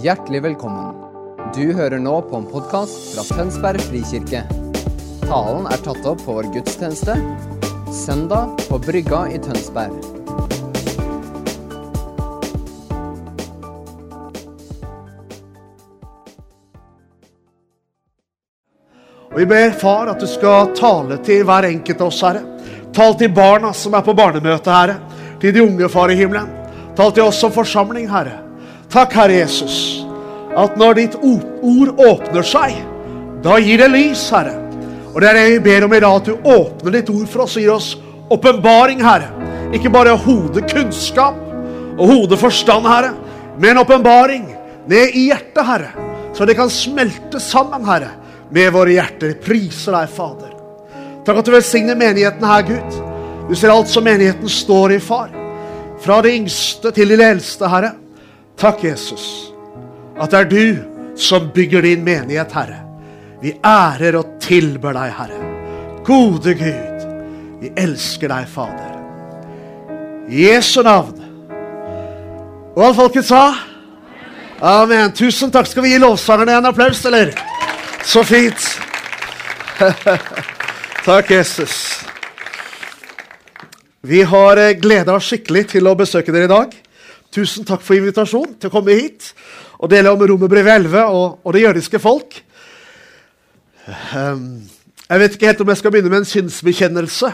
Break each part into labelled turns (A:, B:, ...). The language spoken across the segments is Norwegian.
A: Hjertelig velkommen. Du hører nå på en podkast fra Tønsberg frikirke. Talen er tatt opp på vår gudstjeneste søndag på Brygga i Tønsberg.
B: Og Vi ber far at du skal tale til hver enkelt av oss, Herre. Tal til barna som er på barnemøte, Herre. Til de unge, Far i himmelen. Tal til oss som forsamling, Herre. Takk, Herre Jesus, at når ditt ord åpner seg, da gir det lys, Herre. Og det er det vi ber om i dag, at du åpner ditt ord for oss og gir oss åpenbaring, Herre. Ikke bare hodekunnskap og hodeforstand, Herre, men åpenbaring ned i hjertet, Herre. Så det kan smelte sammen, Herre, med våre hjerter. Priser deg, Fader. Takk at du velsigner menigheten her, Gud. Du ser alt som menigheten står i, far. Fra det yngste til de eldste, Herre. Takk, Jesus, at det er du som bygger din menighet, Herre. Vi ærer og tilber deg, Herre. Gode Gud, vi elsker deg, Fader. I Jesu navn. Og alle folket sa? Amen. Tusen takk. Skal vi gi lovsangerne en applaus, eller? Så fint. takk, Jesus. Vi har eh, gleda oss skikkelig til å besøke dere i dag. Tusen takk for invitasjonen til å komme hit og dele om Romerbrevet 11 og, og det jødiske folk. Um, jeg vet ikke helt om jeg skal begynne med en synsbekjennelse,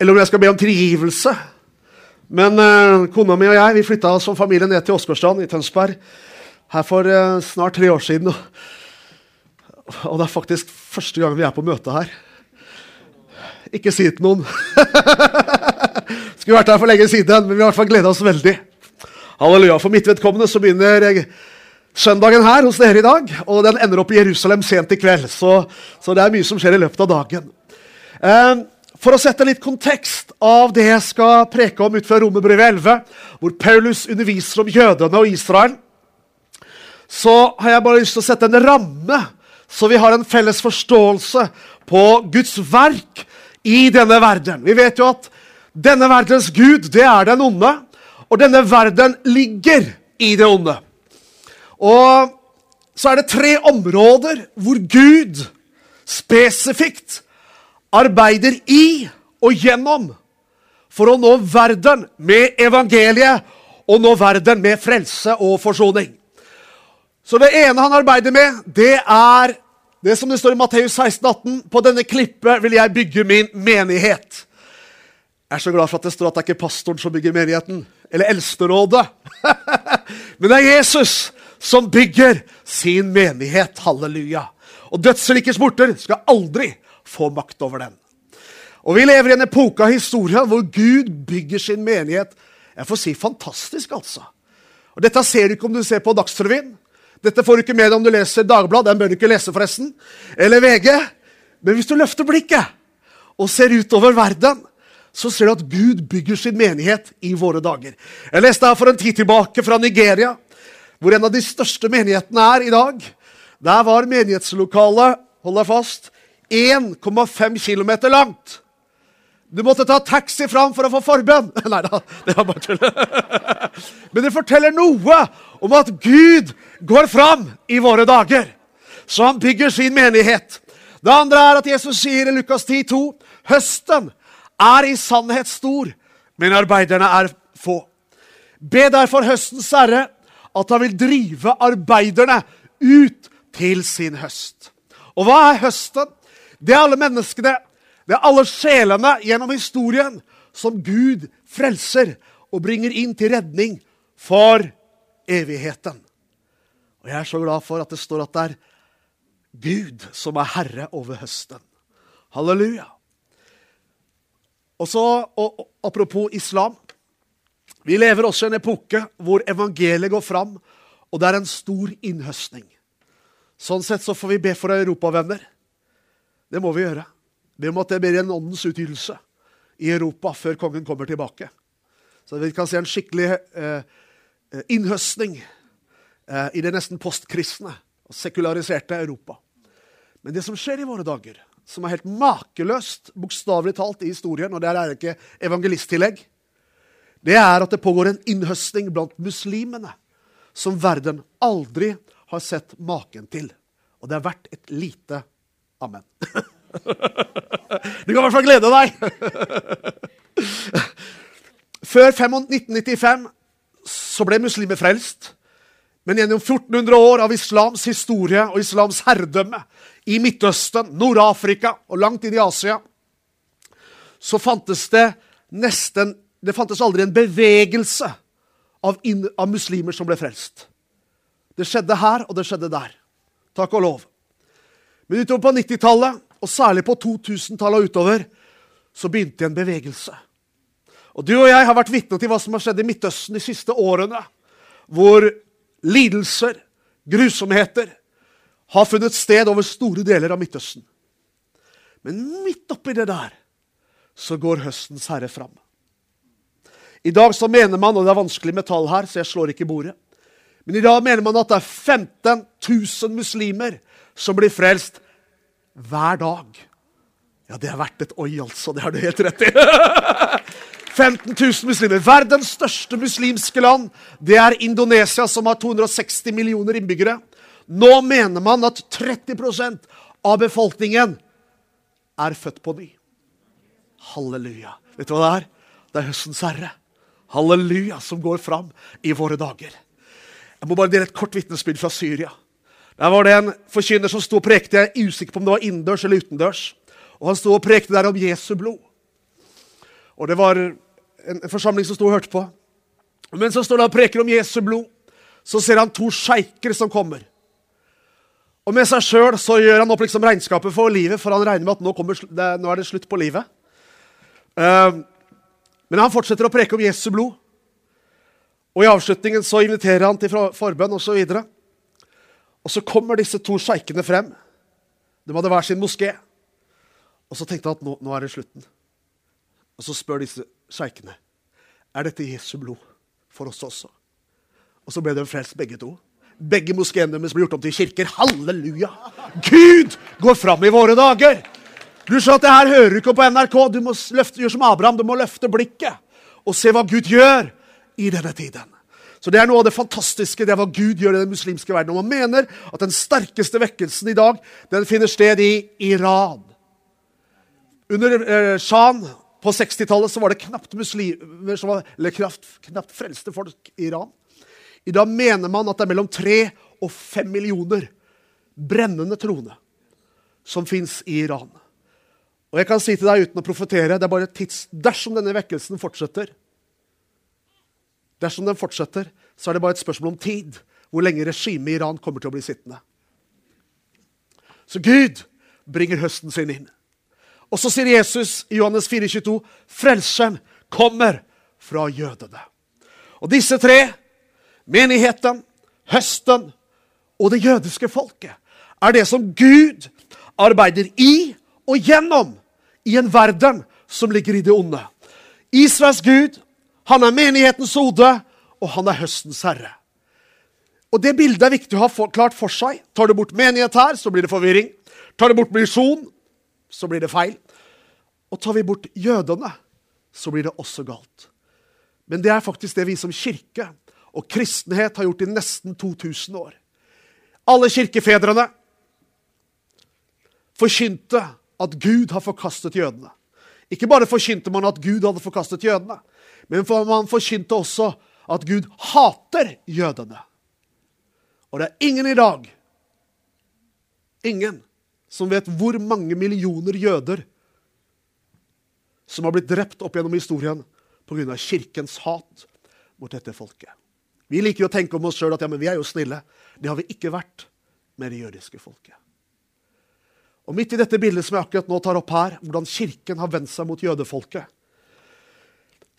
B: eller om jeg skal be om tilgivelse. Men uh, kona mi og jeg vi flytta som familie ned til Åsgårdstrand i Tønsberg her for uh, snart tre år siden. Og, og det er faktisk første gang vi er på møte her. Ikke si det til noen. Skulle vært her for lenge siden, men vi har i hvert fall gleda oss veldig. Halleluja. For mitt vedkommende så begynner jeg søndagen her hos dere i dag, og den ender opp i Jerusalem sent i kveld. Så, så det er mye som skjer i løpet av dagen. Eh, for å sette litt kontekst av det jeg skal preke om ut fra Romerbrevet 11, hvor Paulus underviser om jødene og Israel, så har jeg bare lyst til å sette en ramme, så vi har en felles forståelse på Guds verk i denne verden. Vi vet jo at denne verdens gud, det er den onde. Og denne verden ligger i det onde. Og så er det tre områder hvor Gud spesifikt arbeider i og gjennom for å nå verden med evangeliet og nå verden med frelse og forsoning. Så det ene han arbeider med, det er det som det står i Matteus 16, 18. På denne klippet vil jeg bygge min menighet. Jeg er så glad for at det står at det er ikke pastoren som bygger menigheten, eller eldsterådet. Men det er Jesus som bygger sin menighet. Halleluja. Og dødsrikes morter skal aldri få makt over den. Og Vi lever i en epoke av historien hvor Gud bygger sin menighet. Jeg får si fantastisk, altså. Og Dette ser du ikke om du ser på Dagsrevyen. Dette får du ikke med deg om du leser Dagbladet. Den bør du ikke lese, forresten. Eller VG. Men hvis du løfter blikket og ser utover verden, så ser du at Gud bygger sin menighet i våre dager. Jeg leste her for en tid tilbake fra Nigeria, hvor en av de største menighetene er i dag. Der var menighetslokalet hold deg fast, 1,5 km langt. Du måtte ta taxi fram for å få forbønn. Nei da, det var bare tull. Men det forteller noe om at Gud går fram i våre dager. Så han bygger sin menighet. Det andre er at Jesus sier i Lukas 10, 10,2 høsten er i sannhet stor, men arbeiderne er få. Be derfor høstens herre at han vil drive arbeiderne ut til sin høst. Og hva er høsten? Det er alle menneskene, det er alle sjelene gjennom historien som Gud frelser og bringer inn til redning for evigheten. Og Jeg er så glad for at det står at det er Gud som er herre over høsten. Halleluja. Og så, og, Apropos islam. Vi lever også i en epoke hvor evangeliet går fram, og det er en stor innhøstning. Sånn sett så får vi be for europavenner. Det må vi gjøre. Be om at det blir en åndens utgytelse i Europa før kongen kommer tilbake. Så vi kan se en skikkelig eh, innhøstning eh, i det nesten postkristne og sekulariserte Europa. Men det som skjer i våre dager, som er helt makeløst, bokstavelig talt, i historien, og der er det ikke evangelisttillegg, det er at det pågår en innhøstning blant muslimene. som verden aldri har sett maken til. Og det er verdt et lite amen. Du kan i hvert fall glede deg! Før 1995 så ble muslimer frelst. Men gjennom 1400 år av islams historie og islams herredømme i Midtøsten, Nord-Afrika og langt inn i Asia, så fantes det nesten Det fantes aldri en bevegelse av, inn, av muslimer som ble frelst. Det skjedde her, og det skjedde der. Takk og lov. Men utover på 90-tallet, og særlig på 2000-tallet og utover, så begynte en bevegelse. Og Du og jeg har vært vitne til hva som har skjedd i Midtøsten de siste årene. Hvor lidelser, grusomheter, har funnet sted over store deler av Midtøsten. Men midt oppi det der så går høstens herre fram. I dag så mener man, og det er vanskelig med tall her, så jeg slår ikke bordet Men i dag mener man at det er 15 000 muslimer som blir frelst hver dag. Ja, det er verdt et oi, altså. Det har du helt rett i. 15 000 muslimer. Verdens største muslimske land det er Indonesia, som har 260 millioner innbyggere. Nå mener man at 30% av befolkningen er født på ny. Halleluja. Vet du hva det er? Det er høstens herre. Halleluja, som går fram i våre dager. Jeg må bare dele et kort vitnesbyrd fra Syria. Der var det en forkynner som sto og prekte. Jeg er usikker på om det var innendørs eller utendørs. Og Han sto og prekte der om Jesu blod. Og Det var en, forsamling som sto og hørte på. Mens han står det og preker om Jesu blod, så ser han to sjeiker som kommer. Og med seg sjøl gjør han opp liksom regnskapet for livet, for han regner med at nå, kommer, nå er det slutt på livet. Uh, men han fortsetter å preke om Jesu blod. Og I avslutningen så inviterer han til forbønn osv. Og, så og så kommer disse to sjeikene frem. De hadde hver sin moské. Og så tenkte han at nå, nå er det slutten. Og så spør disse sjeikene er dette Jesu blod for oss også. Og så ble de frelst, begge to. Begge moskeene deres ble gjort om til kirker. Halleluja! Gud går fram i våre dager! Du sa at det her hører du ikke på NRK. Du må løfte, gjøre som Abraham, du må løfte blikket og se hva Gud gjør i denne tiden. Så Det er noe av det fantastiske, det er hva Gud gjør i den muslimske verden. Og man mener at den sterkeste vekkelsen i dag den finner sted i Iran. Under eh, Shan på 60-tallet så var det knapt muslimer var, eller knapt, knapt frelste folk i Iran. I dag mener man at det er mellom tre og fem millioner brennende troende som fins i Iran. Og jeg kan si til deg uten å profetere det er bare tids, Dersom denne vekkelsen fortsetter, dersom den fortsetter, så er det bare et spørsmål om tid hvor lenge regimet i Iran kommer til å bli sittende. Så Gud bringer høsten sin inn. Og så sier Jesus i Johannes 4,22.: Frelseren kommer fra jødene. Og disse tre, menigheten, høsten og det jødiske folket, er det som Gud arbeider i og gjennom i en verden som ligger i det onde. Israels Gud, han er menighetens hode, og han er høstens herre. Og Det bildet er viktig å ha klart for seg. Tar du bort menighet her, så blir det forvirring. Tar du bort misjon, så blir det feil. Og tar vi bort jødene, så blir det også galt. Men det er faktisk det vi som kirke og kristenhet har gjort i nesten 2000 år. Alle kirkefedrene forkynte at Gud har forkastet jødene. Ikke bare forkynte man at Gud hadde forkastet jødene, men man forkynte også at Gud hater jødene. Og det er ingen i dag, ingen, som vet hvor mange millioner jøder som har blitt drept opp gjennom historien pga. kirkens hat mot dette folket. Vi liker å tenke om oss sjøl at ja, men vi er jo snille. Det har vi ikke vært med det jødiske folket. Og Midt i dette bildet som jeg akkurat nå tar opp her, hvordan kirken har vendt seg mot jødefolket,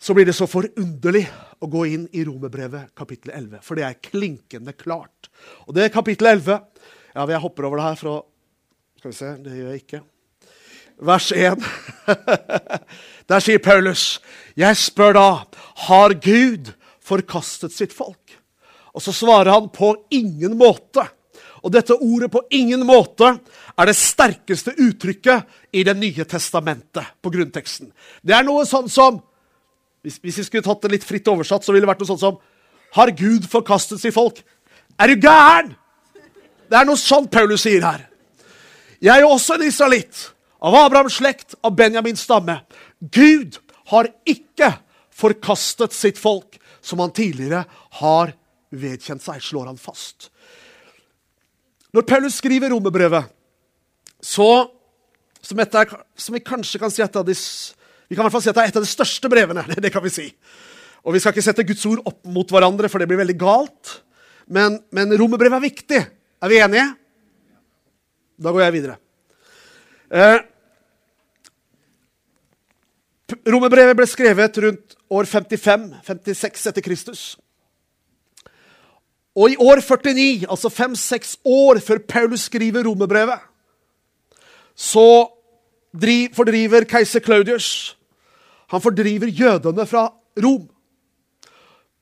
B: så blir det så forunderlig å gå inn i Romerbrevet kapittel 11. For det er klinkende klart. Og det er kapittel 11 Ja, jeg hopper over det her fra Skal vi se, det gjør jeg ikke. Vers 1. Der sier Paulus, 'Jeg spør da, har Gud forkastet sitt folk?' Og så svarer han på ingen måte. Og dette ordet 'på ingen måte' er det sterkeste uttrykket i Det nye testamentet på grunnteksten. Det er noe sånn som hvis, hvis vi skulle tatt det litt fritt oversatt, så ville det vært noe sånt som har Gud forkastet sitt folk. Er du gæren? Det er noe sånt Paulus sier her. Jeg er også en israelitt, av Abrahams slekt, av Benjamins stamme. Gud har ikke forkastet sitt folk, som han tidligere har vedkjent seg, slår han fast. Når Paulus skriver romerbrevet, så som, er, som, vi kanskje kan si et de, vi kan i hvert fall si at det er et av de største brevene. det kan vi si. Og Vi skal ikke sette Guds ord opp mot hverandre, for det blir veldig galt. Men, men romerbrevet er viktig. Er vi enige? Da går jeg videre. Eh, romerbrevet ble skrevet rundt år 55-56 etter Kristus. Og i år 49, altså fem-seks år før Paulus skriver romerbrevet, så fordriver keiser Claudius Han fordriver jødene fra Rom.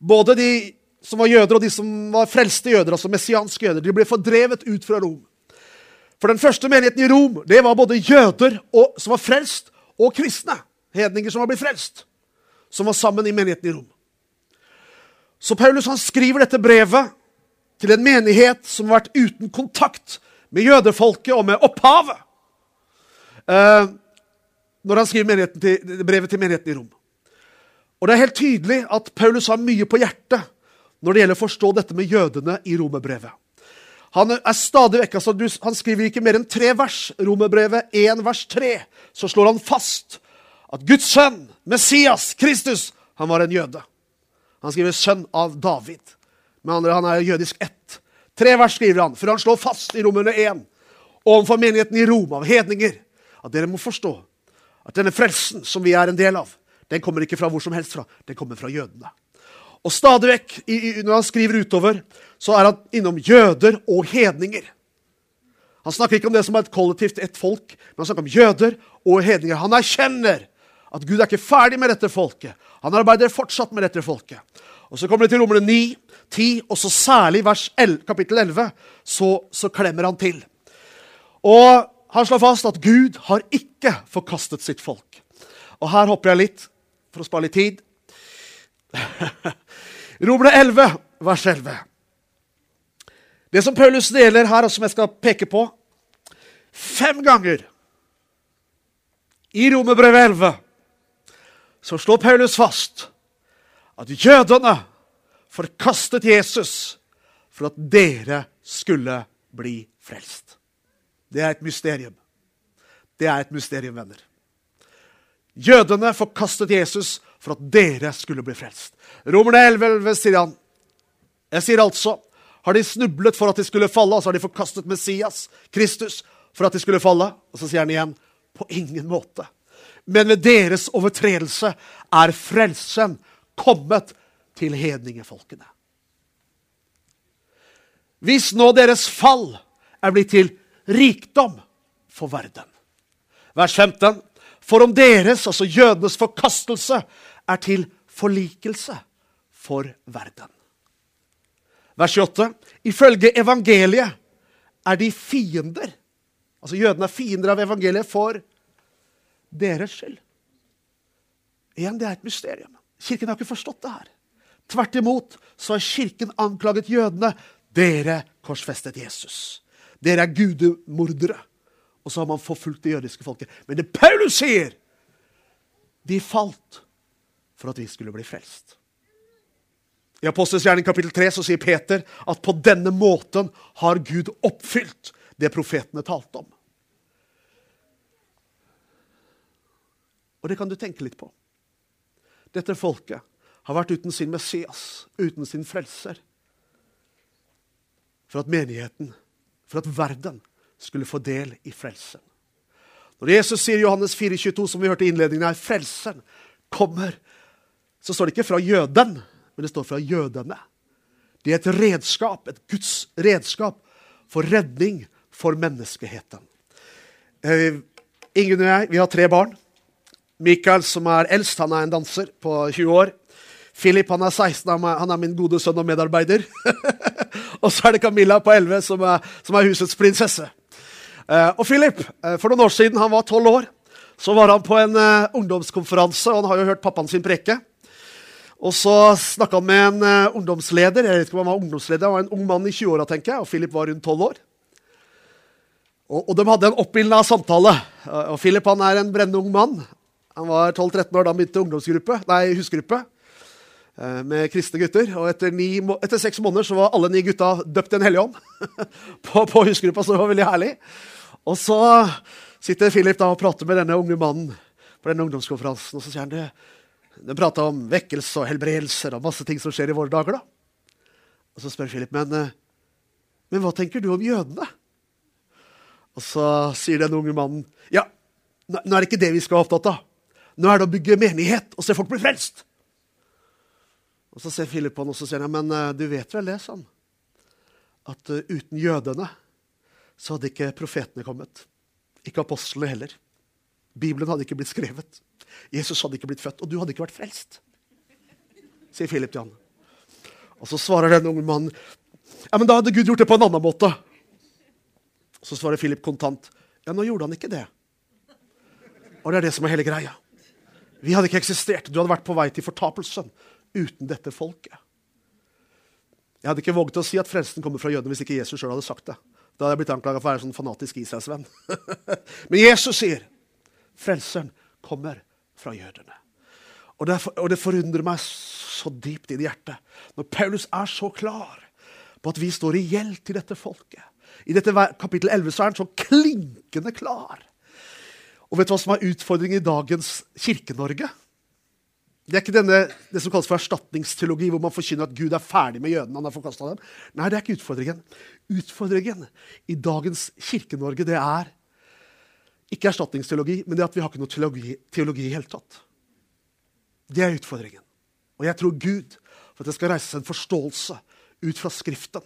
B: Både de som var jøder, og de som var frelste jøder, altså messianske jøder, de ble fordrevet ut fra Rom. For den første menigheten i Rom det var både jøder og, som var frelst, og kristne. Hedninger som var blitt frelst. Som var sammen i menigheten i Rom. Så Paulus han skriver dette brevet til en menighet som har vært uten kontakt med jødefolket og med opphavet. Eh, når han skriver til, brevet til menigheten i Rom. Og Det er helt tydelig at Paulus har mye på hjertet når det gjelder å forstå dette med jødene i romerbrevet. Han er stadig vekk, altså, han skriver ikke mer enn tre vers. Romerbrevet 1 vers 3. Så slår han fast at Guds sønn, Messias, Kristus, han var en jøde. Han skriver 'sønn av David'. Med andre, Han er jødisk ett. Tre vers skriver han, for han slår fast i Romerne 1 overfor menigheten i Rom av hedninger at dere må forstå at denne frelsen som vi er en del av, den kommer ikke fra hvor som helst fra. Den kommer fra jødene. Og stadig vekk, når han skriver utover, så er han innom jøder og hedninger. Han snakker ikke om det som er et kollektivt, ett folk, men han snakker om jøder og hedninger. Han erkjenner at Gud er ikke ferdig med dette folket. Han arbeider fortsatt med dette folket. Og Så kommer det til Romerne 9, 10, og så særlig vers 11, kapittel 11, så, så klemmer han til. Og han slår fast at Gud har ikke forkastet sitt folk. Og her hopper jeg litt for å spare litt tid. Romerne 11, vers 11. Det som Paulus deler her, og som jeg skal peke på Fem ganger i Romerbrevet 11 så slår Paulus fast at jødene forkastet Jesus for at dere skulle bli frelst. Det er et mysterium. Det er et mysterium, venner. Jødene forkastet Jesus for at dere skulle bli frelst. Romerne 11, 11 sier han. Jeg sier altså har de snublet for at de skulle falle, og så har de forkastet Messias, Kristus, for at de skulle falle. Og så sier han igjen på ingen måte. Men ved deres overtredelse er frelsen kommet til hedningefolkene. Hvis nå deres fall er blitt til rikdom for verden. Vers 15. For om deres, altså jødenes forkastelse, er til forlikelse for verden. Vers 28. Ifølge evangeliet er de fiender. Altså jødene er fiender av evangeliet for deres skyld. Igjen, det er et mysterium. Kirken har ikke forstått det her. Tvert imot så har Kirken anklaget jødene. Dere korsfestet Jesus. Dere er gudemordere. Og så har man forfulgt det jødiske folket. Men det Paulus sier De falt for at vi skulle bli frelst. I Apostels gjerning kapittel 3 så sier Peter at på denne måten har Gud oppfylt det profetene talte om. Og det kan du tenke litt på. Dette folket har vært uten sin Messias, uten sin frelser. For at menigheten, for at verden, skulle få del i frelsen. Når Jesus sier i Johannes 4,22, som vi hørte i innledningen her, frelsen kommer, så står det ikke fra jøden, men det står fra jødene. Det er et redskap, et Guds redskap for redning for menneskeheten. Eh, Ingen og jeg, vi har tre barn. Mikael, som er eldst, han er en danser på 20 år. Philip han er 16, han er min gode sønn og medarbeider. og så er det Camilla på 11, som er, som er husets prinsesse. Uh, og Philip, uh, for noen år siden, han var 12 år, så var han på en uh, ungdomskonferanse, og han har jo hørt pappaen sin preke. Og så snakka han med en ungdomsleder. Jeg vet ikke om han var ungdomsleder, han var en ung mann i 20-åra, tenker jeg, og Philip var rundt 12 år. Og, og de hadde en oppildna samtale. Og Philip han er en brennende ung mann. Han var 12-13 år da han begynte ungdomsgruppe, nei, husgruppe med kristne gutter. Og etter, ni, etter, seks måneder så var alle ni gutta døpt i en hellig ånd på, på husgruppa, så det var veldig herlig. Og så sitter Philip da og prater med denne unge mannen på denne ungdomskonferansen, og så sier han det de prata om vekkelse og helbredelser og masse ting som skjer i våre dager. da. Og Så spør Philip men, eh, men hva tenker du om jødene. Og så sier den unge mannen ja, nå er det ikke det vi skal være opptatt av. Nå er det å bygge menighet og se folk bli frelst. Og Så ser Philip på han og så sier han, men eh, du vet vel det, sånn, at uh, uten jødene så hadde ikke profetene kommet. Ikke apostlene heller. Bibelen hadde ikke blitt skrevet. Jesus hadde ikke blitt født, og du hadde ikke vært frelst. Sier Philip til han. Og så svarer den unge mannen ja, men da hadde Gud gjort det på en annen måte. Så svarer Philip kontant. Ja, nå gjorde han ikke det. Og det er det som er hele greia. Vi hadde ikke eksistert. Du hadde vært på vei til fortapelsen uten dette folket. Jeg hadde ikke våget å si at frelsen kommer fra jødene hvis ikke Jesus sjøl hadde sagt det. Da hadde jeg blitt anklaga for å være en sånn fanatisk Israelsvenn. Men Jesus sier frelseren kommer fra jødene. Og det, og det forundrer meg så dypt i hjertet når Paulus er så klar på at vi står i gjeld til dette folket. I dette kapittel 11 så er han så klinkende klar. Og vet du hva som er utfordringen i dagens Kirke-Norge? Det er ikke denne, det som kalles for erstatningsteologi, hvor man forkynner at Gud er ferdig med jødene. han har dem. Nei, det er ikke utfordringen. Utfordringen i dagens Kirke-Norge det er ikke erstatningsteologi, men det at vi har ikke noe teologi, teologi i hele tatt. Det er utfordringen. Og jeg tror Gud for at det skal reises en forståelse ut fra Skriften,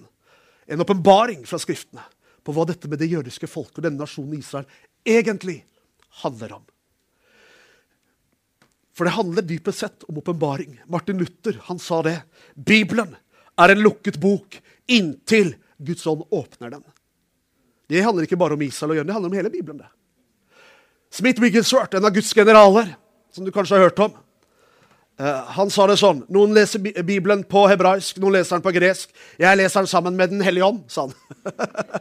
B: en åpenbaring fra Skriftene, på hva dette med det jødiske folket og denne nasjonen Israel egentlig handler om. For det handler dypest sett om åpenbaring. Martin Luther han sa det. Bibelen er en lukket bok inntil Guds ånd åpner den. Det handler ikke bare om Israel og Jønn, det handler om hele Bibelen. det. Smith Wigglesworth, en av Guds generaler, som du kanskje har hørt om, uh, han sa det sånn Noen leser Bibelen på hebraisk, noen leser den på gresk. Jeg leser den sammen med Den hellige ånd, sa han.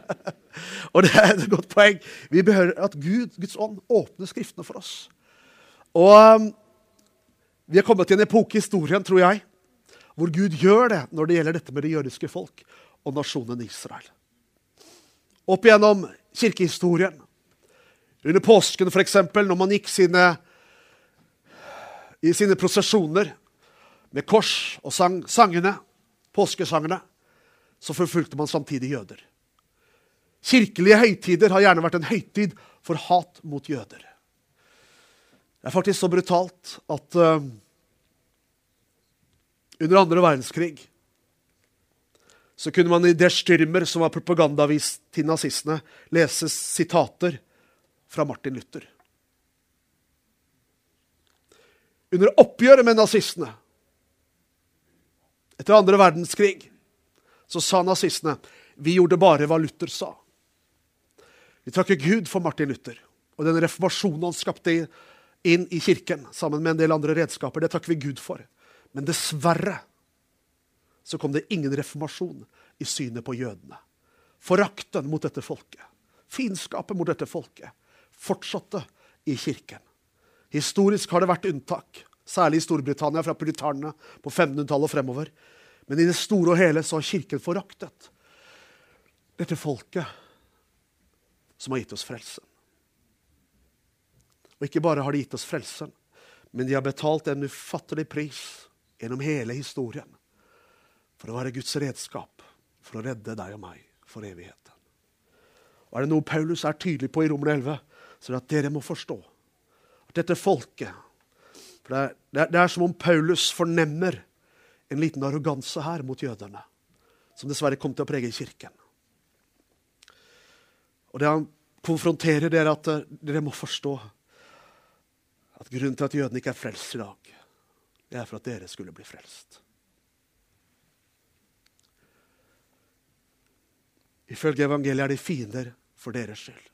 B: og det er et godt poeng. Vi behøver at Gud, Guds ånd åpner Skriftene for oss. Og um, vi har kommet til en epoke i historien, tror jeg, hvor Gud gjør det når det gjelder dette med det jødiske folk og nasjonen Israel. Opp gjennom kirkehistorien under påsken, f.eks., når man gikk sine, i sine prosesjoner med kors og sang, sangene, påskesangene, så forfulgte man samtidig jøder. Kirkelige høytider har gjerne vært en høytid for hat mot jøder. Det er faktisk så brutalt at uh, under andre verdenskrig så kunne man i Der Styrmer, som var propagandavis til nazistene, lese sitater fra Martin Luther. Under oppgjøret med nazistene etter andre verdenskrig så sa nazistene vi gjorde bare hva Luther sa. Vi takker Gud for Martin Luther og den reformasjonen han skapte inn i kirken sammen med en del andre redskaper. Det takker vi Gud for. Men dessverre så kom det ingen reformasjon i synet på jødene. Forakten mot dette folket. Fiendskapet mot dette folket fortsatte i kirken. Historisk har det vært unntak, særlig i Storbritannia fra puritanerne på 1500-tallet og fremover. Men i det store og hele så har Kirken foraktet dette folket som har gitt oss frelsen. Og ikke bare har de gitt oss frelsen, men de har betalt en ufattelig pris gjennom hele historien for å være Guds redskap for å redde deg og meg for evigheten. Og Er det noe Paulus er tydelig på i Romer 11, så er det at dere må forstå at dette folket for det er, det, er, det er, som om Paulus fornemmer en liten arroganse her mot jødene, som dessverre kom til å prege kirken. Og det han konfronterer dere, at eh, dere må forstå at grunnen til at jødene ikke er frelst i dag, det er for at dere skulle bli frelst. Ifølge evangeliet er de fiender for deres skyld.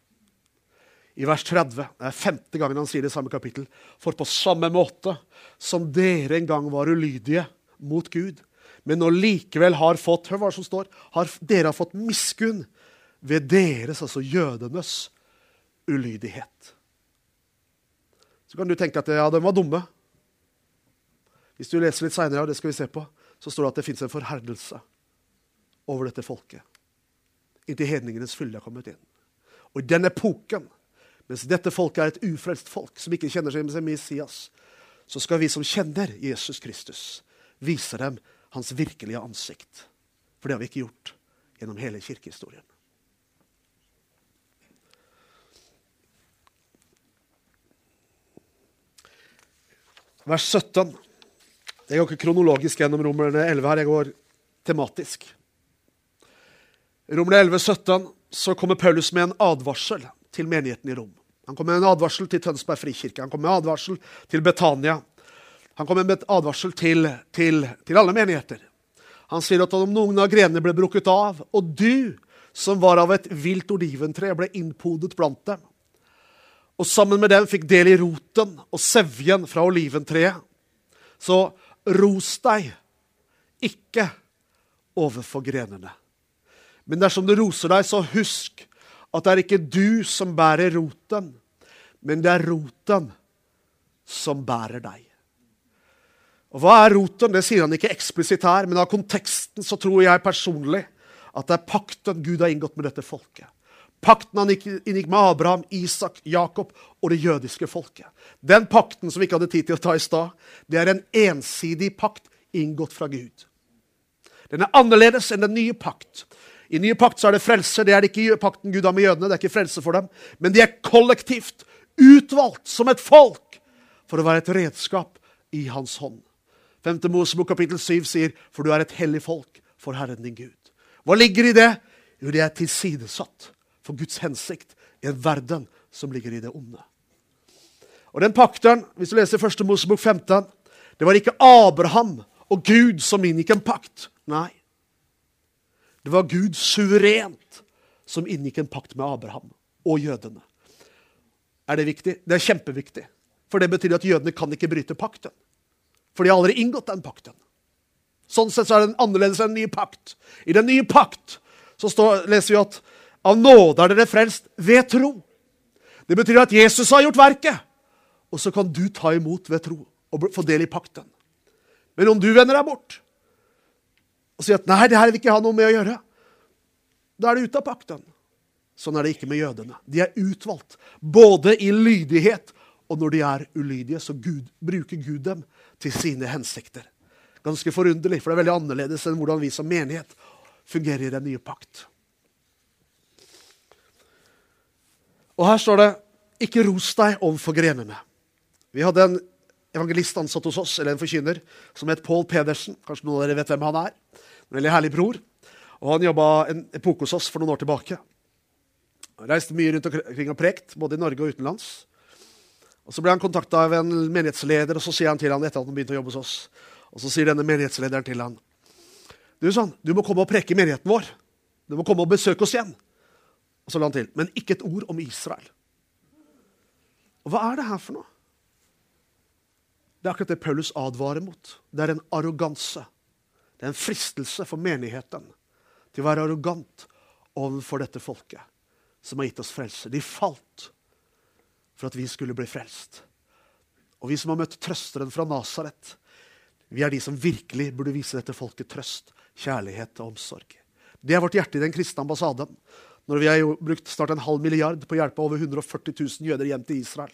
B: i vers 30. Det er femte gangen han sier det i samme kapittel. For på samme måte som dere en gang var ulydige mot Gud, men nå likevel har fått Hør hva som står. Har, dere har fått miskunn ved deres, altså jødenes, ulydighet. Så kan du tenke at ja, de var dumme. Hvis du leser litt seinere, det skal vi se på, så står det at det fins en forherdelse over dette folket. Inntil hedningenes fylde er kommet inn. Og i den epoken mens dette folket er et ufrelst folk som ikke kjenner seg som Messias, så skal vi som kjenner Jesus Kristus, vise dem hans virkelige ansikt. For det har vi ikke gjort gjennom hele kirkehistorien. Vers 17. Jeg går ikke kronologisk gjennom Romerne 11 her, jeg går tematisk. Romerne 11, 17, så kommer Paulus med en advarsel til menigheten i Rom. Han kommer med en advarsel til Tønsberg frikirke. Han kommer med en advarsel til Betania. Han kommer med et advarsel til, til, til alle menigheter. Han sier at om noen av grenene ble brukket av, og du, som var av et vilt oliventre, ble innpodet blant dem, og sammen med dem fikk del i roten og sevjen fra oliventreet, så ros deg ikke overfor grenene. Men dersom du roser deg, så husk at det er ikke du som bærer roten, men det er roten som bærer deg. Og Hva er roten? Det sier han ikke eksplisitt her, men av konteksten så tror jeg personlig at det er pakten Gud har inngått med dette folket. Pakten han inngikk med Abraham, Isak, Jakob og det jødiske folket. Den pakten som vi ikke hadde tid til å ta i stad, det er en ensidig pakt inngått fra Gud. Den er annerledes enn den nye pakt. I nye pakt så er det frelse. Det er det ikke pakten Gud har med jødene. det er ikke frelse for dem. Men de er kollektivt utvalgt som et folk for å være et redskap i hans hånd. 5. Mosebok kapittel 7 sier, 'For du er et hellig folk for Herren din Gud'. Hva ligger i det? Jo, det er tilsidesatt for Guds hensikt en verden som ligger i det onde. Og den pakten, hvis du leser 1. Mosebok 15, det var ikke Abraham og Gud som inngikk en pakt. Nei. Det var Gud suverent som inngikk en pakt med Abraham og jødene. Er det viktig? Det er kjempeviktig. For det betyr at jødene kan ikke bryte pakten. For de har aldri inngått den pakten. Sånn sett så er den annerledes enn en ny pakt. I den nye pakt så står, leser vi at av nåde er dere frelst ved tro. Det betyr at Jesus har gjort verket. Og så kan du ta imot ved tro og få del i pakten. Men om du vender deg bort og sier at 'nei, det her vil ikke ha noe med å gjøre', da er du ute av pakten. Sånn er det ikke med jødene. De er utvalgt, både i lydighet og når de er ulydige, så Gud, bruker Gud dem til sine hensikter. Ganske forunderlig, for det er veldig annerledes enn hvordan vi som menighet fungerer i den nye pakt. Og her står det 'ikke ros deg overfor grenene'. Vi hadde en evangelist ansatt hos oss, eller en forkynner, som het Paul Pedersen. Kanskje noen av dere vet hvem han er? En veldig herlig bror. Og han jobba en epoke hos oss for noen år tilbake. Han reiste mye rundt omkring og prekt, både i Norge og utenlands. Og Så ble han kontakta av en menighetsleder, og så sier han til han etter at han begynte å jobbe hos oss, og så sier denne menighetslederen til han, du, sånn, du må komme og preke i menigheten vår. Du må komme og besøke oss igjen. Og så la han til, men ikke et ord om Israel. Og Hva er det her for noe? Det er akkurat det Paulus advarer mot. Det er en arroganse. Det er en fristelse for menigheten til å være arrogant overfor dette folket som har gitt oss frelse. De falt for at vi skulle bli frelst. Og vi som har møtt trøsteren fra Nasaret, vi er de som virkelig burde vise dette folket trøst, kjærlighet og omsorg. Det er vårt hjerte i den kristne ambassaden. Når vi har brukt snart en halv milliard på å hjelpe over 140 000 jøder hjem til Israel.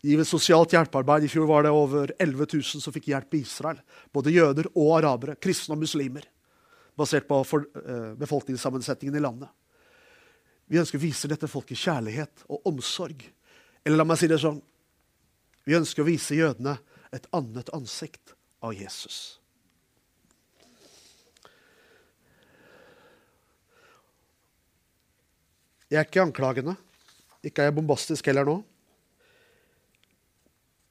B: I sosialt hjelpearbeid i fjor var det over 11 000 som fikk hjelp i Israel. Både jøder og arabere, kristne og muslimer. Basert på uh, befolkningssammensetningen i landet. Vi ønsker å vise dette folket kjærlighet og omsorg. Eller la meg si det sånn Vi ønsker å vise jødene et annet ansikt av Jesus. Jeg er ikke anklagende. Ikke er jeg bombastisk heller nå.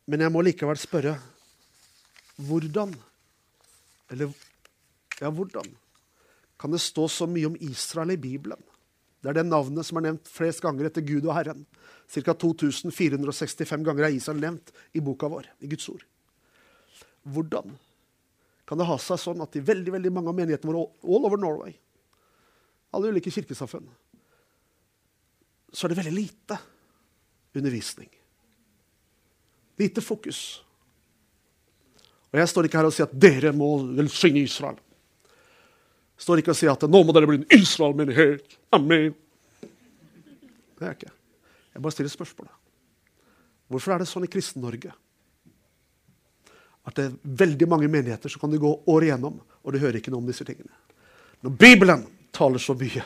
B: Men jeg må likevel spørre hvordan Eller ja, hvordan kan det stå så mye om Israel i Bibelen? Det er det navnet som er nevnt flest ganger etter Gud og Herren. Ca. 2465 ganger er Israel nevnt i boka vår, i Guds ord. Hvordan kan det ha seg sånn at i veldig veldig mange av menighetene våre all over Norway, alle ulike kirkesamfunn, så er det veldig lite undervisning. Lite fokus. Og jeg står ikke her og sier at dere må velsigne Israel. Jeg står ikke og sier at nå må dere bli en Israel-menighet. Amen. Det er jeg ikke. Jeg bare stiller spørsmålet. Hvorfor er det sånn i Kristen-Norge? At det er veldig mange menigheter som kan du gå år igjennom, og du hører ikke noe om disse tingene. Når Bibelen taler så mye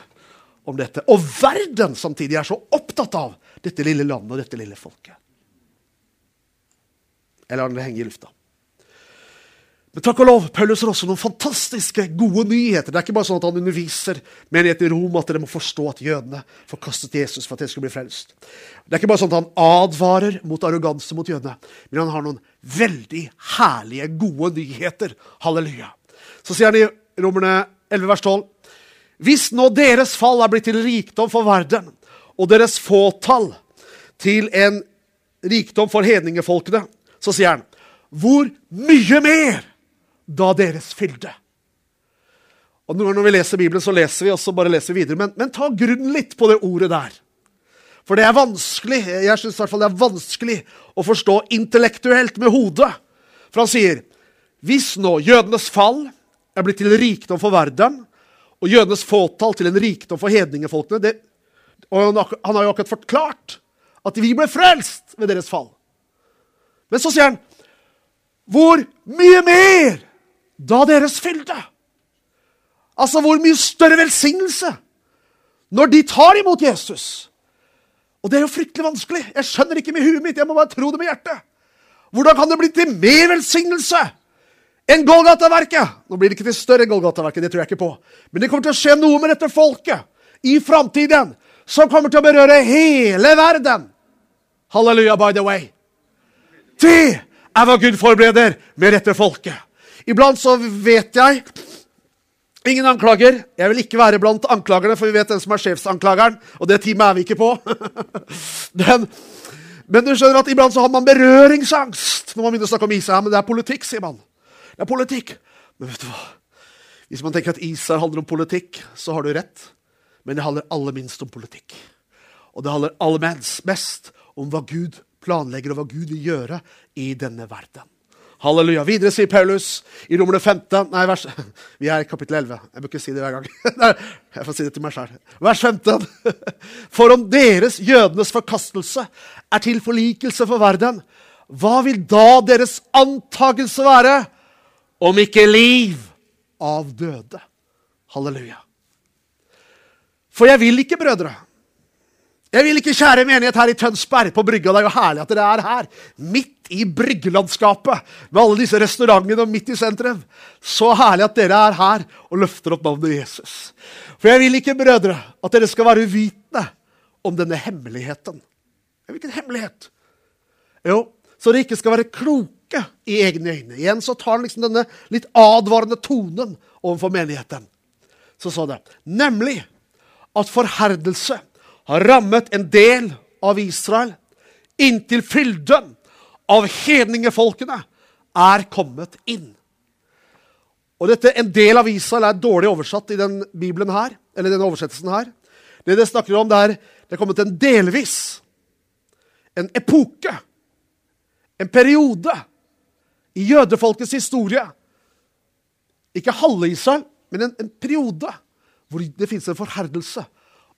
B: om dette, og verden samtidig er så opptatt av dette lille landet og dette lille folket. Jeg lar henger henge i lufta. Men takk og lov, Paulus har også noen fantastiske, gode nyheter. Det er ikke bare sånn at han underviser menigheten i Rom at dere må forstå at jødene forkastet Jesus for at dere skulle bli frelst. Det er ikke bare sånn at han advarer mot arroganse mot jødene, men han har noen veldig herlige, gode nyheter. Halleluja. Så sier han i Romerne 11, vers 12.: Hvis nå deres fall er blitt til rikdom for verden, og deres fåtall til en rikdom for hedningefolkene, så sier han hvor mye mer da deres fylde. Og Når vi leser Bibelen, så leser vi også bare leser videre. Men, men ta grunnen litt på det ordet der. For det er vanskelig jeg synes i hvert fall det er vanskelig å forstå intellektuelt med hodet. For han sier hvis nå jødenes fall er blitt til rikdom for verden, og jødenes fåtall til en rikdom for hedningefolkene det, Og han, har jo akkurat forklart at vi ble frelst ved deres fall. Men så sier han hvor mye mer da deres fylte? Altså, hvor mye større velsignelse når de tar imot Jesus. Og det er jo fryktelig vanskelig. Jeg skjønner ikke med huet mitt. Jeg må bare tro det med hjertet. Hvordan kan det bli til mer velsignelse enn Golgata-verket? Nå blir det ikke til større Golgata-verket, det tror jeg ikke på. Men det kommer til å skje noe med dette folket i framtiden som kommer til å berøre hele verden. Halleluja, by the way. Det er hva Gud forbereder med dette folket. Iblant så vet jeg Ingen anklager. Jeg vil ikke være blant anklagerne, for vi vet hvem som er sjefsanklageren. Og det teamet er vi ikke på. men, men, du skjønner at iblant så har man berøringsangst når man begynner å snakke om Israel. Men det er politikk, sier man. Det er politikk. Men vet du hva? Hvis man tenker at Israel handler om politikk, så har du rett. Men det handler aller minst om politikk. Og det handler aller mest om hva Gud planlegger, og hva Gud vil gjøre i denne verden. Halleluja. Videre sier Paulus i Romerne 15 Nei, vers, vi er i kapittel 11. Jeg bør ikke si det hver gang. Jeg får si det til meg sjøl. Vers 15. For om deres, jødenes forkastelse, er til forlikelse for verden, hva vil da deres antakelse være, om ikke liv av døde? Halleluja. For jeg vil ikke, brødre, jeg vil ikke, kjære menighet her i Tønsberg, på brygga. Det er jo herlig at dere er her. Midt i bryggelandskapet, med alle disse restaurantene og midt i sentrum. Så herlig at dere er her og løfter opp navnet Jesus. For jeg vil ikke, brødre, at dere skal være uvitende om denne hemmeligheten. Hvilken hemmelighet? Jo, så de ikke skal være kloke i egne øyne. Igjen så tar han liksom denne litt advarende tonen overfor menigheten. Så sa det. Nemlig at forherdelse har rammet en del av Israel inntil fylden av hedningefolkene er kommet inn. Og dette, En del av Israel er dårlig oversatt i den bibelen her, eller denne oversettelsen her. Det det snakker om, det er det er kommet en delvis, en epoke, en periode i jødefolkets historie. Ikke halve Israel, men en, en periode hvor det fins en forherdelse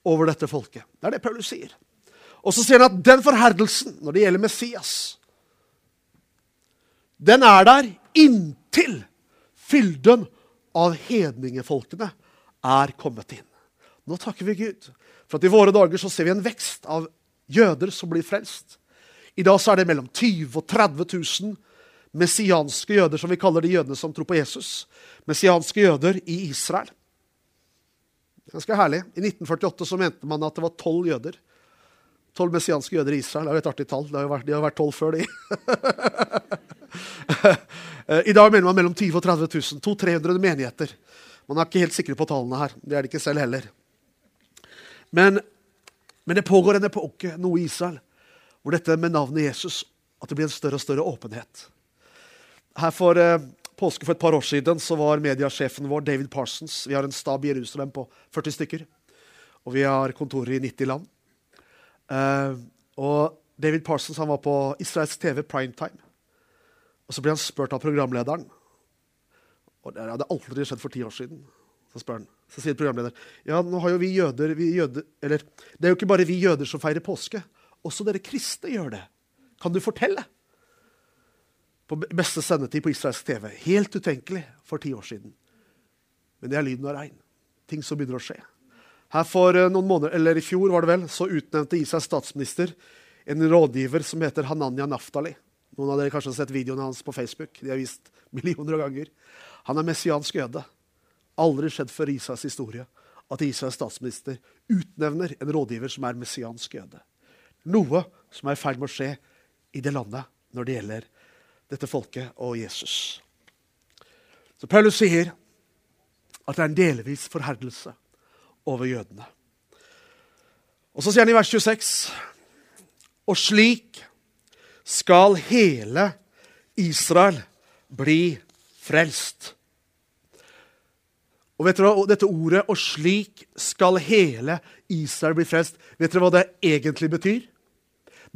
B: over dette folket. Det er det Paulus sier. Og så sier han at den forherdelsen når det gjelder Messias, den er der inntil fylden av hedningefolkene er kommet inn. Nå takker vi Gud for at i våre dager så ser vi en vekst av jøder som blir frelst. I dag så er det mellom 20 og 30 000 messianske jøder, som vi kaller de jødene som tror på Jesus. Messianske jøder i Israel. Ganske herlig. I 1948 så mente man at det var tolv jøder. Tolv messianske jøder i Israel. Det er jo et artig tall. Har vært, de har vært tolv før, de. I dag mener man mellom 20 og 30 000. 200-300 menigheter. Man er ikke helt sikre på tallene her. Det er de ikke selv heller. Men, men det pågår en epoke, noe i Israel, hvor dette med navnet Jesus at det blir en større og større åpenhet. Her For eh, påske for et par år siden så var mediasjefen vår David Parsons. Vi har en stab i Jerusalem på 40 stykker, og vi har kontorer i 90 land. Eh, og David Parsons han var på israelsk TV primetime. Og så ble han spurt av programlederen. Og Det hadde aldri skjedd for ti år siden. Så spør han, så sier programlederen ja, nå har jo vi jøder, vi jøder Eller det er jo ikke bare vi jøder som feirer påske. Også dere kristne gjør det. Kan du fortelle? På beste sendetid på israelsk TV. Helt utenkelig for ti år siden. Men det er lyden av regn. Ting som begynner å skje. Her for eh, noen måneder, eller I fjor var det vel, så utnevnte Israels statsminister en rådgiver som heter Hananya Naftali. Noen av dere kanskje har sett videoene hans på Facebook. De har vist millioner av ganger. Han er messiansk jøde. Aldri skjedd før Israels historie at Israels statsminister utnevner en rådgiver som er messiansk jøde. Noe som er i ferd med å skje i det landet når det gjelder dette folket og Jesus. Så Paulus sier at det er en delvis forherdelse over jødene. Og så sier han i vers 26.: Og slik skal hele Israel bli frelst. Og vet dere dette ordet 'og slik skal hele Israel bli frelst' Vet dere hva det egentlig betyr?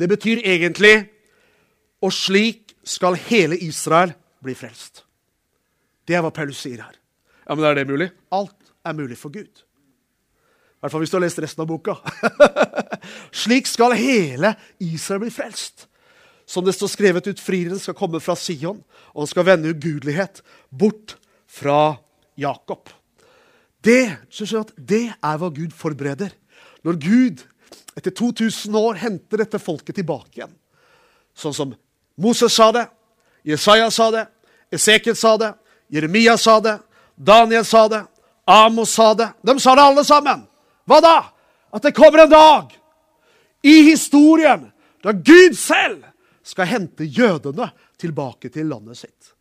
B: Det betyr egentlig 'og slik skal hele Israel bli frelst'. Det er hva Paulus sier her. Ja, Men er det mulig? Alt er mulig for Gud. I hvert fall hvis du har lest resten av boka. slik skal hele Israel bli frelst. Som det står skrevet ut, frieren skal komme fra Sion, og han skal vende ugudelighet bort fra Jakob. Det, det er hva Gud forbereder. Når Gud etter 2000 år henter dette folket tilbake igjen. Sånn som Moses sa det, Jesaja sa det, Esekiel sa det, Jeremia sa det, Daniel sa det, Amos sa det. De sa det alle sammen. Hva da? At det kommer en dag i historien da Gud selv skal hente jødene tilbake til landet sitt.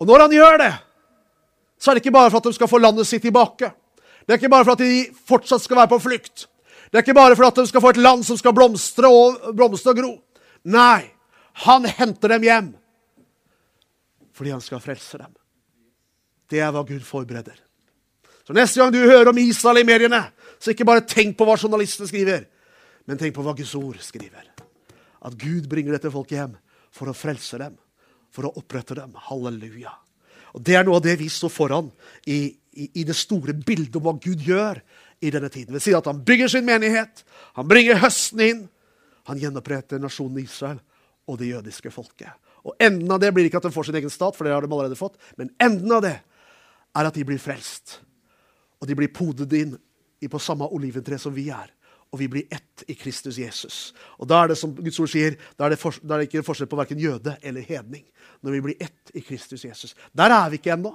B: Og når han gjør det, så er det ikke bare for at de skal få landet sitt tilbake. Det er ikke bare for at de fortsatt skal være på flukt. Det er ikke bare for at de skal få et land som skal blomstre og, blomstre og gro. Nei, han henter dem hjem fordi han skal frelse dem. Det er hva Gud forbereder. Så Neste gang du hører om Israel i mediene, så ikke bare tenk på hva journalistene skriver, men tenk på hva Guds ord skriver. At Gud bringer dette folket hjem for å frelse dem, for å opprette dem. Halleluja. Og Det er noe av det vi står foran i, i, i det store bildet om hva Gud gjør i denne tiden. Vi sier at Han bygger sin menighet, han bringer høsten inn. Han gjenoppretter nasjonen Israel og det jødiske folket. Og Enden av det blir ikke at de får sin egen stat, for det har de allerede fått, men enden av det er at de blir frelst. Og de blir podet inn på samme oliventre som vi er og vi blir ett i Kristus Jesus. Og Da er det som Guds ord sier, da er det, for, da er det ikke forskjell på verken jøde eller hedning. Når vi blir ett i Kristus Jesus. Der er vi ikke ennå,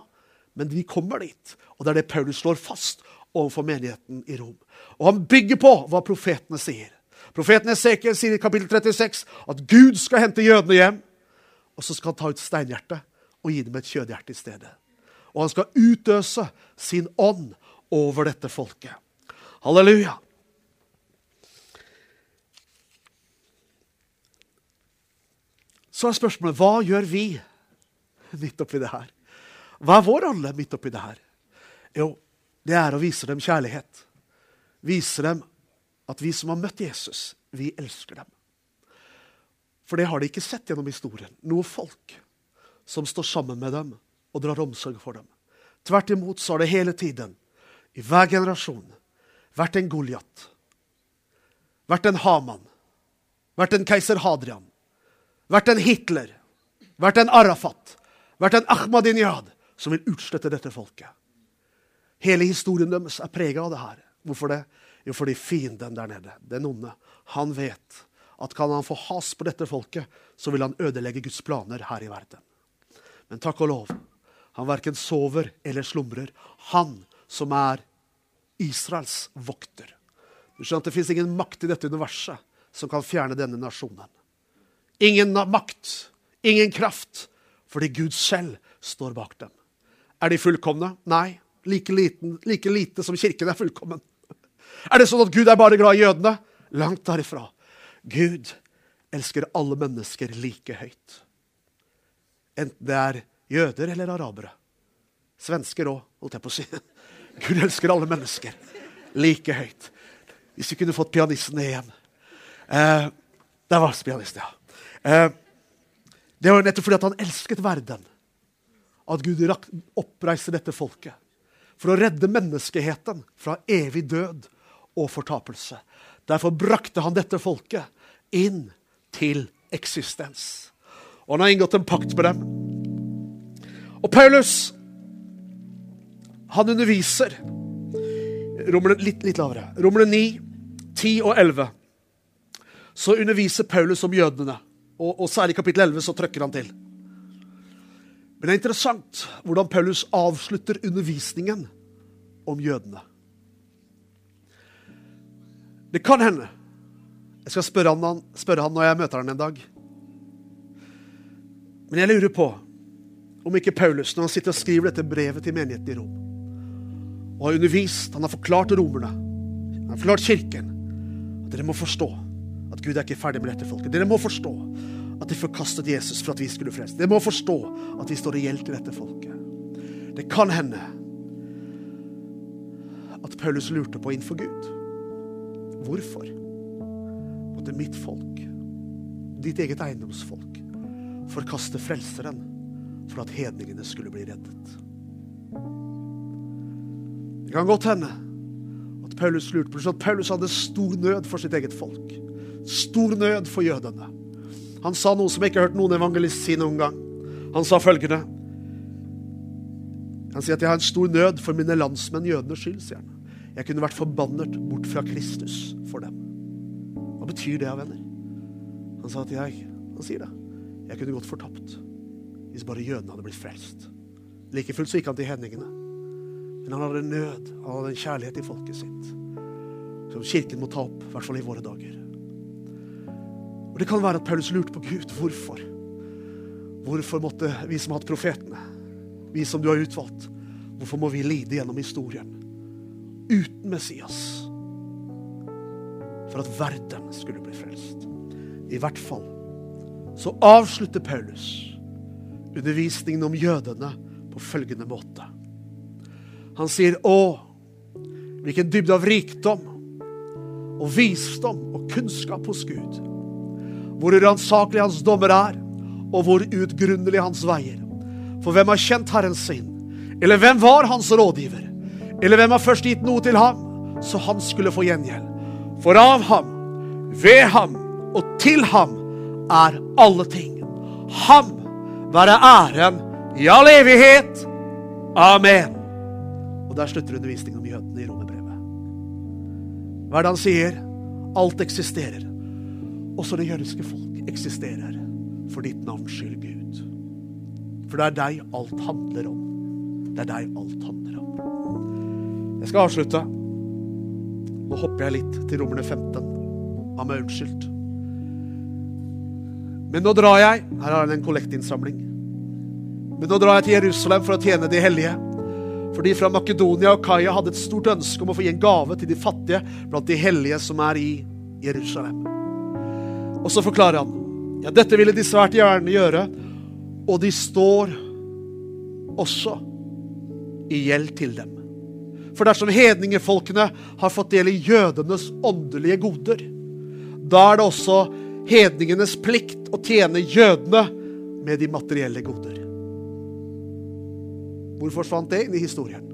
B: men vi kommer dit. Og det er det Paulus slår fast overfor menigheten i Rom. Og han bygger på hva profetene sier. Profeten Esekiel sier i kapittel 36 at Gud skal hente jødene hjem. Og så skal han ta ut steinhjertet og gi dem et kjødhjerte i stedet. Og han skal utøse sin ånd over dette folket. Halleluja. Så er spørsmålet hva gjør vi midt oppi det her? Hva er vår rolle midt oppi det her? Jo, det er å vise dem kjærlighet. Vise dem at vi som har møtt Jesus, vi elsker dem. For det har de ikke sett gjennom historien. Noe folk som står sammen med dem og drar omsorg for dem. Tvert imot så har det hele tiden, i hver generasjon, vært en Goliat. Vært en Haman. Vært en keiser Hadrian vært en Hitler, vært en Arafat, vært en Ahmadinejad som vil utslette dette folket. Hele historien deres er prega av det her. Hvorfor det? Jo, fordi fienden der nede, den onde, han vet at kan han få has på dette folket, så vil han ødelegge Guds planer her i verden. Men takk og lov, han verken sover eller slumrer. Han som er Israels vokter. Du skjønner at Det fins ingen makt i dette universet som kan fjerne denne nasjonen. Ingen makt, ingen kraft, fordi Gud selv står bak dem. Er de fullkomne? Nei. Like, liten, like lite som kirken er fullkommen. Er det sånn at Gud er bare glad i jødene? Langt derifra. Gud elsker alle mennesker like høyt. Enten det er jøder eller arabere. Svensker òg, holdt jeg på å si. Gud elsker alle mennesker like høyt. Hvis vi kunne fått pianisten igjen. Eh, der var pianisten, ja. Eh, det var nettopp fordi han elsket verden at Gud oppreiser dette folket. For å redde menneskeheten fra evig død og fortapelse. Derfor brakte han dette folket inn til eksistens. Og han har inngått en pakt med dem. Og Paulus, han underviser Romerne, litt, litt lavere. Romerne 9, 10 og 11. Så underviser Paulus om jødene. Og, og særlig i kapittel 11 så trykker han til. Men det er interessant hvordan Paulus avslutter undervisningen om jødene. Det kan hende Jeg skal spørre han, spørre han når jeg møter han en dag. Men jeg lurer på om ikke Paulus, når han sitter og skriver dette brevet til menigheten i Rom, og har undervist, han har forklart romerne, han har forklart kirken, at dere må forstå at Gud er ikke ferdig med dette folket. Dere må forstå at de forkastet Jesus for at vi skulle frelse. Det må forstå at vi står reelt i dette folket. Det kan hende at Paulus lurte på innenfor Gud. Hvorfor måtte mitt folk, ditt eget eiendomsfolk, forkaste Frelseren for at hedningene skulle bli reddet? Det kan godt hende at Paulus lurte på at Paulus hadde stor nød for sitt eget folk. Stor nød for jødene. Han sa noe som jeg ikke har hørt noen evangelist si noen gang. Han sa følgende Han sier at jeg har en stor nød for mine landsmenn, jødenes skyld, sier han. Jeg kunne vært forbannet bort fra Kristus for dem. Hva betyr det, venner? Han sa at jeg Han sier det. Jeg kunne gått fortapt hvis bare jødene hadde blitt frelst. Like fullt så gikk han til hedningene. Men han hadde en nød, han hadde en kjærlighet i folket sitt. Som kirken må ta opp, i hvert fall i våre dager. Og Det kan være at Paulus lurte på Gud. Hvorfor? Hvorfor måtte vi som har hatt profetene, vi som du har utvalgt, hvorfor må vi lide gjennom historien? uten Messias. For at verden skulle bli frelst. I hvert fall så avslutter Paulus undervisningen om jødene på følgende måte. Han sier, 'Å, hvilken dybde av rikdom og visdom og kunnskap hos Gud.' Hvor uransakelig hans dommer er, og hvor utgrunnelig hans veier. For hvem har kjent Herren sin? Eller hvem var hans rådgiver? Eller hvem har først gitt noe til ham, så han skulle få gjengjeld? For av ham, ved ham og til ham er alle ting. Ham være æren i all evighet. Amen. Og der slutter undervisningen om jødene i romerbrevet. Hva er det han sier? Alt eksisterer. Også det jødiske folk eksisterer for ditt navns skyld, Gud. For det er deg alt handler om. Det er deg alt handler om. Jeg skal avslutte. Nå hopper jeg litt til romerne 15. Av meg unnskyldt. Men nå drar jeg Her har jeg en kollektinnsamling. Men nå drar jeg til Jerusalem for å tjene de hellige. For de fra Makedonia og Kaia hadde et stort ønske om å få gi en gave til de fattige blant de hellige som er i Jerusalem. Og så forklarer han ja, dette ville de svært gjerne gjøre, og de står også i gjeld til dem. For dersom hedningefolkene har fått del i jødenes åndelige goder, da er det også hedningenes plikt å tjene jødene med de materielle goder. Hvor forsvant det inn i historien?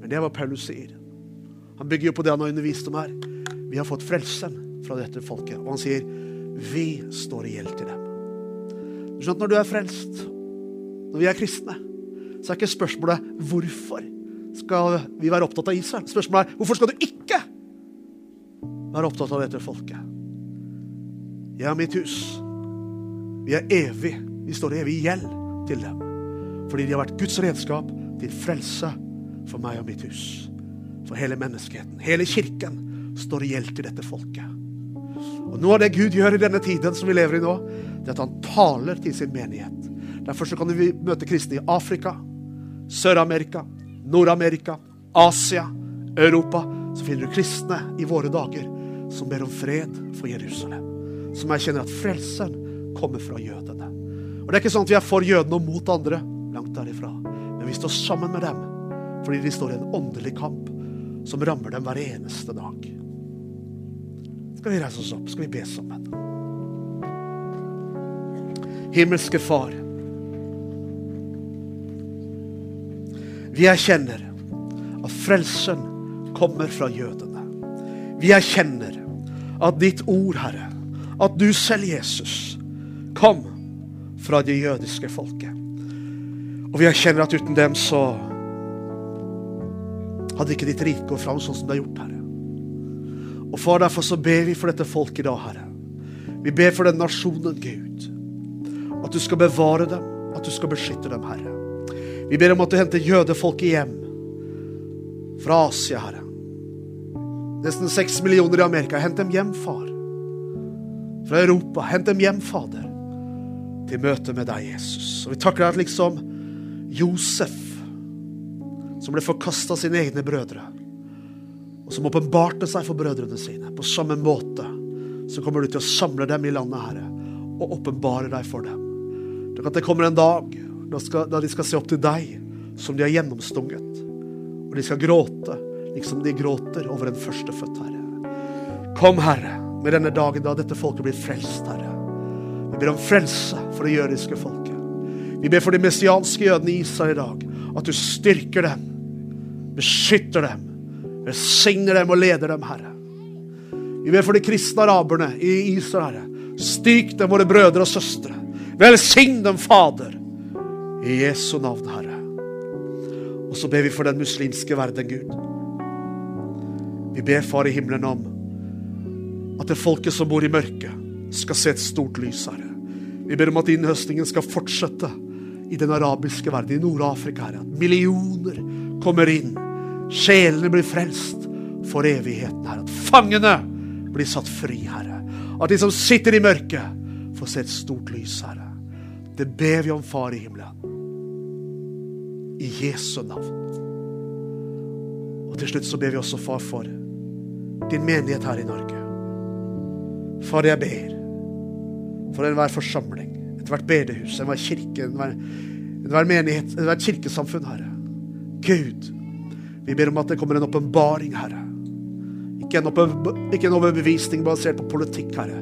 B: Men det er hva Paulus sier. Han bygger jo på det han har undervist om her. Vi har fått frelsen fra dette folket. Og han sier vi står i gjeld til dem. Du skjønner, Når du er frelst, når vi er kristne, så er ikke spørsmålet hvorfor skal vi være opptatt av Israel. Spørsmålet er hvorfor skal du ikke være opptatt av dette folket? Jeg og mitt hus, vi er evig. Vi står i evig gjeld til dem. Fordi de har vært Guds redskap til frelse for meg og mitt hus. For hele menneskeheten. Hele kirken står i gjeld til dette folket. Og Noe av det Gud gjør i denne tiden som vi lever i nå, det er at han taler til sin menighet. Derfor så kan vi møte kristne i Afrika, Sør-Amerika, Nord-Amerika, Asia, Europa, så finner du kristne i våre dager som ber om fred for Jerusalem. Som erkjenner at frelseren kommer fra jødene. Og Det er ikke sånn at vi er for jødene og mot andre. Langt derifra. Men vi står sammen med dem fordi de står i en åndelig kamp som rammer dem hver eneste dag. Skal vi reise oss opp? Skal vi be sammen? Himmelske Far. Vi erkjenner at frelsen kommer fra jødene. Vi erkjenner at ditt ord, Herre, at du selv, Jesus, kom fra det jødiske folket. Og vi erkjenner at uten dem så hadde ikke ditt rike gått fram sånn som det har gjort, Herre. Og far, derfor så ber vi for dette folket i dag, Herre. Vi ber for den nasjonen, Gud. At du skal bevare dem, at du skal beskytte dem, Herre. Vi ber om at du henter jødefolket hjem fra Asia, Herre. Nesten seks millioner i Amerika. Hent dem hjem, far. Fra Europa. Hent dem hjem, Fader. Til møte med deg, Jesus. Og vi takker deg at liksom Josef, som ble forkasta sine egne brødre, og som åpenbarte seg for brødrene sine, på samme måte så kommer du til å samle dem i landet, Herre, og åpenbare deg for dem. Tenk at det kommer en dag da, skal, da de skal se opp til deg som de har gjennomstunget. Og de skal gråte liksom de gråter over en førstefødt, Herre. Kom, Herre, med denne dagen da dette folket blir frelst, Herre. Vi ber om frelse for det jødiske folket. Vi ber for de messianske jødene i Israel i dag. At du styrker dem, beskytter dem, velsigner dem og leder dem, Herre. Vi ber for de kristne araberne i Israel, Herre. Styrk dem, våre brødre og søstre. Velsign dem, Fader. I Jesu navn, Herre. Og så ber vi for den muslimske verden, Gud. Vi ber, Far i himmelen, om at det folket som bor i mørket, skal se et stort lys, Herre. Vi ber om at innhøstningen skal fortsette i den arabiske verden, i Nord-Afrika, Herre. At millioner kommer inn. Sjelene blir frelst for evigheten, Herre. At fangene blir satt fri, Herre. At de som sitter i mørket, får se et stort lys, Herre. Det ber vi om, Far i himmelen. I Jesu navn. Og til slutt så ber vi også, Far, for din menighet her i Norge. Far, jeg ber for enhver forsamling, ethvert bedehus, enhver kirke, enhver, enhver menighet, enhver kirkesamfunn, Herre. Gud, vi ber om at det kommer en åpenbaring, Herre. Ikke en, ikke en overbevisning basert på politikk, Herre,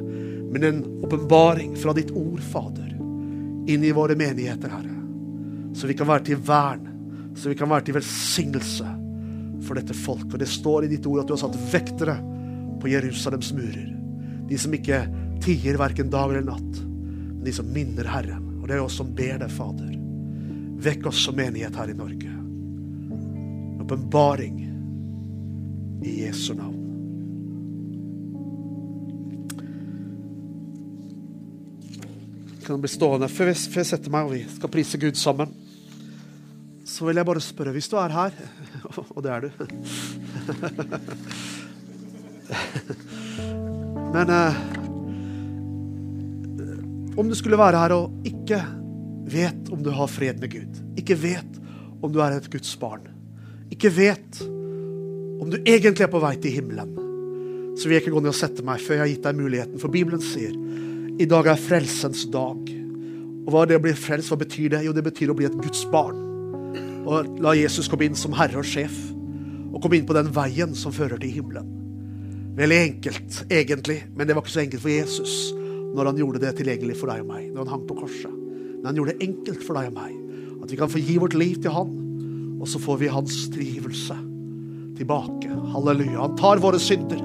B: men en åpenbaring fra ditt ord, Fader, inn i våre menigheter, Herre. Så vi kan være til vern, så vi kan være til velsignelse for dette folk. Og det står i ditt ord at du har satt vektere på Jerusalems murer. De som ikke tier verken dag eller natt, men de som minner Herren. Og det er oss som ber deg, Fader. Vekk oss som menighet her i Norge. En åpenbaring i Jesu navn. Kan bli stående før jeg, før jeg setter meg og vi skal prise Gud sammen. Så vil jeg bare spørre, hvis du er her, og det er du Men eh, om du skulle være her og ikke vet om du har fred med Gud, ikke vet om du er et Guds barn, ikke vet om du egentlig er på vei til himmelen, så vil jeg ikke gå ned og sette meg før jeg har gitt deg muligheten. For Bibelen sier i dag er frelsens dag. Og hva er det å bli frelst, hva betyr det? Jo, det betyr å bli et Guds barn. Og la Jesus komme inn som herre og sjef, og komme inn på den veien som fører til himmelen. Veldig enkelt, egentlig, men det var ikke så enkelt for Jesus når han gjorde det tilgjengelig for deg og meg, når han hang på korset. Men han gjorde det enkelt for deg og meg. At vi kan få gi vårt liv til han, og så får vi hans trivelse tilbake. Halleluja. Han tar våre synder.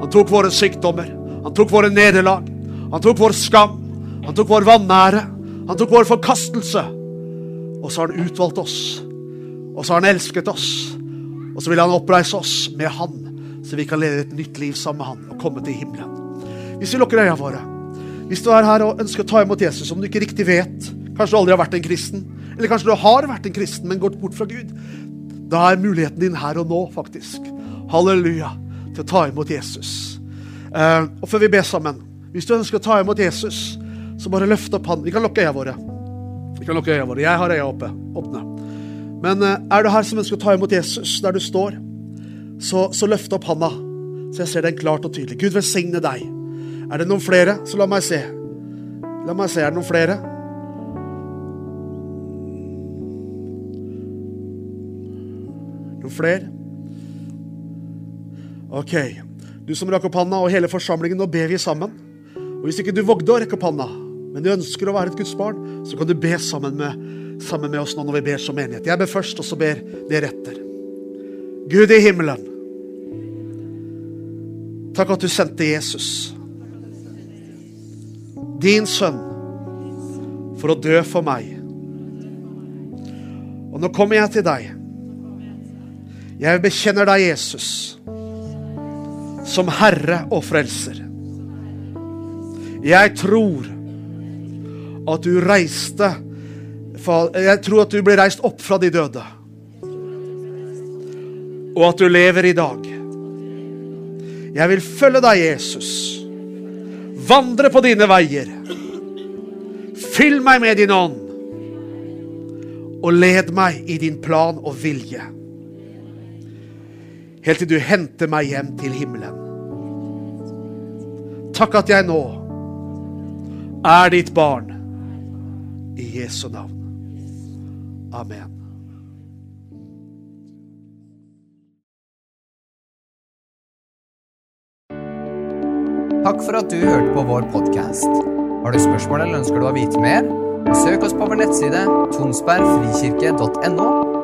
B: Han tok våre sykdommer. Han tok våre nederlag. Han tok vår skam. Han tok vår vanære. Han tok vår forkastelse. Og så har han utvalgt oss. Og så har han elsket oss. Og så vil han oppreise oss med han, så vi kan leve et nytt liv sammen med han og komme til himmelen. Hvis vi lukker øynene våre Hvis du er her og ønsker å ta imot Jesus, om du ikke riktig vet Kanskje du aldri har vært en kristen, eller kanskje du har vært en kristen, men gått bort fra Gud. Da er muligheten din her og nå, faktisk. Halleluja. Til å ta imot Jesus. Uh, og før vi ber sammen Hvis du ønsker å ta imot Jesus, så bare løft opp hånden. Vi kan lukke øynene våre. Vi kan lukke øynene våre. Jeg har øynene oppe. Åpne. Men uh, er du her som ønsker å ta imot Jesus der du står, så, så løft opp handa, så jeg ser den klart og tydelig. Gud velsigne deg. Er det noen flere, så la meg se. La meg se, er det noen flere? Flere? Ok. Du som rakk opp handa, og hele forsamlingen, nå ber vi sammen. Og Hvis ikke du vågde å rekke opp handa, men du ønsker å være et Guds barn, så kan du be sammen med, sammen med oss nå når vi ber som menighet. Jeg ber først, og så ber dere etter. Gud i himmelen. Takk at du sendte Jesus, din sønn, for å dø for meg. Og nå kommer jeg til deg. Jeg bekjenner deg, Jesus, som Herre og Frelser. Jeg tror at du reiste Jeg tror at du ble reist opp fra de døde. Og at du lever i dag. Jeg vil følge deg, Jesus. Vandre på dine veier. Fyll meg med din ånd. Og led meg i din plan og vilje. Helt til du henter meg hjem til himmelen. Takk at jeg nå er ditt barn. I Jesu navn. Amen.
A: Takk for at du hørte på vår podkast. Har du spørsmål eller ønsker du å vite mer? Søk oss på vår nettside tonsbergfrikirke.no.